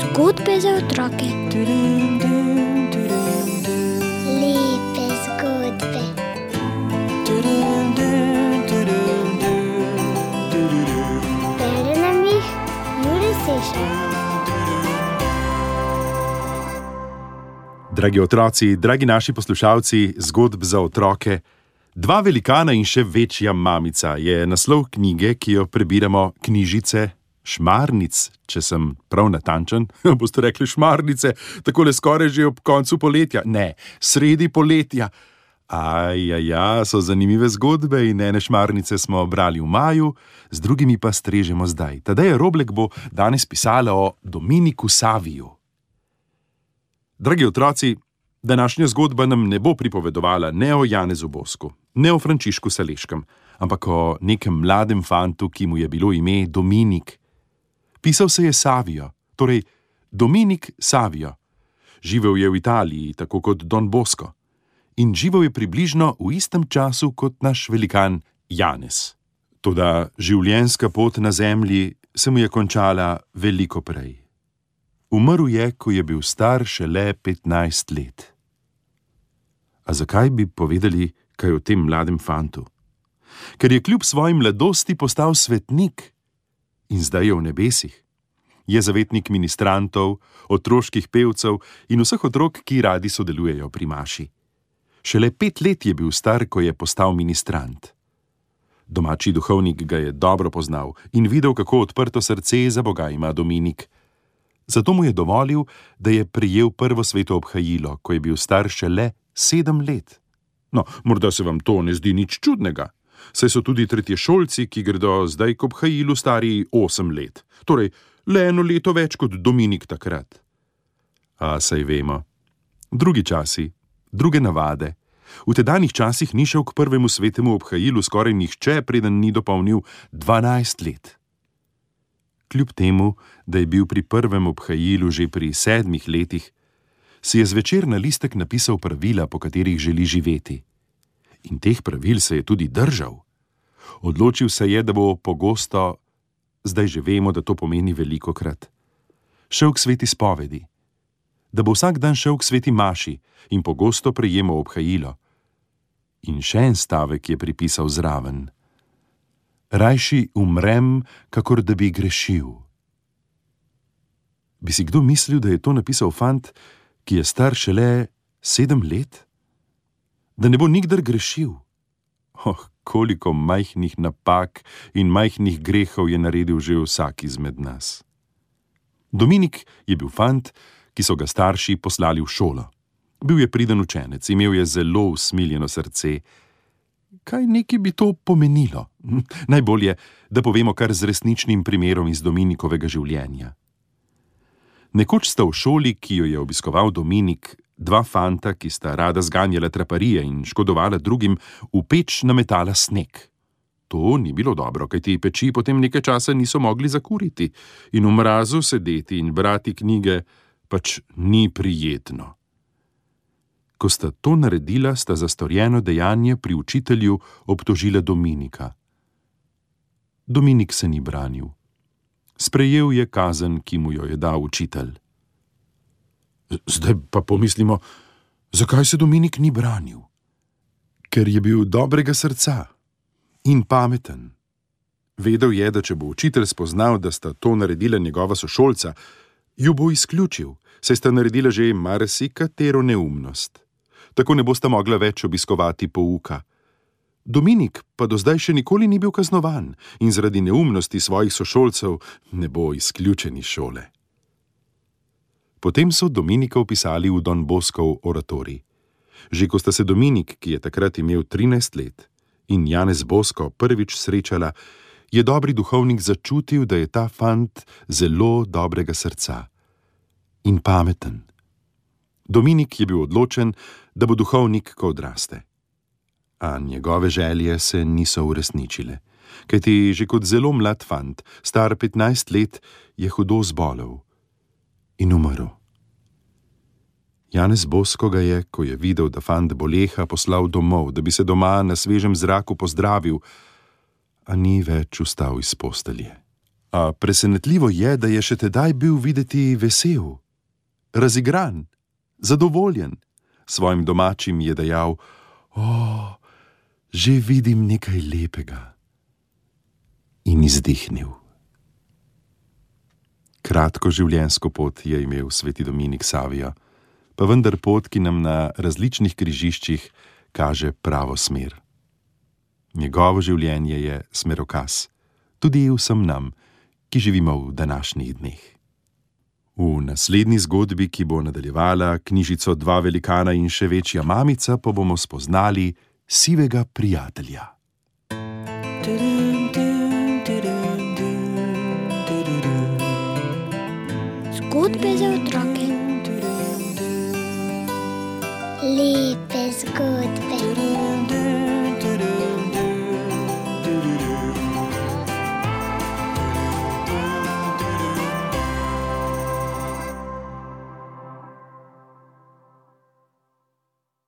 Zgodbe za otroke. Lepe zgodbe. Bere nam jih Juri Sešar. Dragi otroci, dragi naši poslušalci zgodb za otroke, dva velikana in še večja mamica je naslov knjige, ki jo prebiramo knjižice Šmarnic, če sem prav natančen. Boste rekli šmarnice, tako le skoraj že ob koncu poletja. Ne, sredi poletja. Aj, aj, ja, so zanimive zgodbe in ene šmarnice smo brali v maju, z drugimi pa strežemo zdaj. Tadej Roblek bo danes pisala o Dominiku Saviju. Dragi otroci, današnja zgodba nam ne bo pripovedovala ne o Janezu Bosku, ne o Frančišku Saleškem, ampak o nekem mladem fantu, ki mu je bilo ime Dominik. Pisal se je Savijo, torej Dominik Savijo. Živel je v Italiji, tako kot Don Bosco, in živel je približno v istem času kot naš velikan Janez. Toda življenjska pot na zemlji se mu je končala veliko prej. Umrl je, ko je bil star šele 15 let. A zakaj bi povedali kaj o tem mladem fantu? Ker je kljub svoji mladosti postal svetnik in zdaj je v nebesih. Je zavetnik ministrantov, otroških pevcev in vseh otrok, ki radi sodelujejo pri Maši. Šele pet let je bil star, ko je postal ministrant. Domači duhovnik ga je dobro poznal in videl, kako odprto srce za Boga ima Dominik. Zato mu je dovolil, da je prijel prvo sveto obhajilo, ko je bil star šele sedem let. No, morda se vam to ne zdi nič čudnega. Saj so tudi tretješolci, ki gredo zdaj k obhajilu, stari osem let, torej le eno leto več kot Dominik takrat. A saj vemo, drugi časi, druge navade. V tedanjih časih ni šel k prvemu svetemu obhajilu skoraj nihče, preden ni dopolnil dvanajst let. Kljub temu, da je bil pri prvem obhajilu že pri sedmih letih, si je zvečer na listek napisal pravila, po katerih želi živeti. In teh pravil se je tudi držal. Odločil se je, da bo pogosto, zdaj že vemo, da to pomeni veliko krat, šel k sveti spovedi, da bo vsak dan šel k sveti maši in pogosto prejemal obhajilo. In še en stavek je pripisal zraven: Rajši umrem, kakor da bi grešil. Bi si kdo mislil, da je to napisal fant, ki je star šele sedem let? Da ne bo nikdar grešil? Oh, koliko majhnih napak in majhnih grehov je naredil že vsak izmed nas. Dominik je bil fant, ki so ga starši poslali v šolo. Bil je priden učenec, imel je zelo usmiljeno srce. Kaj neki bi to pomenilo? Najbolje, da povemo kar z resničnim primerom iz Dominikovega življenja. Nekoč sta v šoli, ki jo je obiskoval Dominik, dva fanta, ki sta rada zganjala traparije in škodovala drugim, v peč nametala sneg. To ni bilo dobro, kajti peči potem nekaj časa niso mogli zakuriti in v mrazu sedeti in brati knjige pač ni prijetno. Ko sta to naredila, sta za storjeno dejanje pri učitelju obtožila Dominika. Dominik se ni branil. Sprejel je kazen, ki mu jo je dal učitelj. Zdaj pa pomislimo, zakaj se Dominik ni branil? Ker je bil dobrega srca in pameten. Vedel je, da če bo učitelj spoznal, da sta to naredila njegova sošolca, ju bo izključil, saj sta naredila že marsikatero neumnost. Tako ne bosta mogla več obiskovati pouka. Dominik pa do zdaj še nikoli ni bil kaznovan in zaradi neumnosti svojih sošolcev ne bo izključen iz šole. Potem so Dominika opisali v Don Boskov oratorij. Že ko sta se Dominik, ki je takrat imel 13 let, in Janez Bosko prvič srečala, je dobri duhovnik začutil, da je ta fant zelo dobrega srca in pameten. Dominik je bil odločen, da bo duhovnik, ko odraste. A njegove želje se niso uresničile, kajti že kot zelo mlad fant, star 15 let, je hudo zbolel in umrl. Janez Bosko ga je, ko je videl, da fant boleha, poslal domov, da bi se doma na svežem zraku pozdravil, a ni več vstal iz postelje. A presenetljivo je, da je še tedaj bil videti vesel, razigran, zadovoljen. Svojim domačim je dejal: O, že vidim nekaj lepega. In izdihnil. Kratko življenjsko pot je imel sveti Dominik Savija, pa vendar pot, ki nam na različnih križiščih kaže pravo smer. Njegovo življenje je smerokaz, tudi vsem nam, ki živimo v današnjih dneh. V naslednji zgodbi, ki bo nadaljevala knjižico Dva velikana in še večja mamica, pa bomo spoznali sivega prijatelja. Zgodbe za otroke.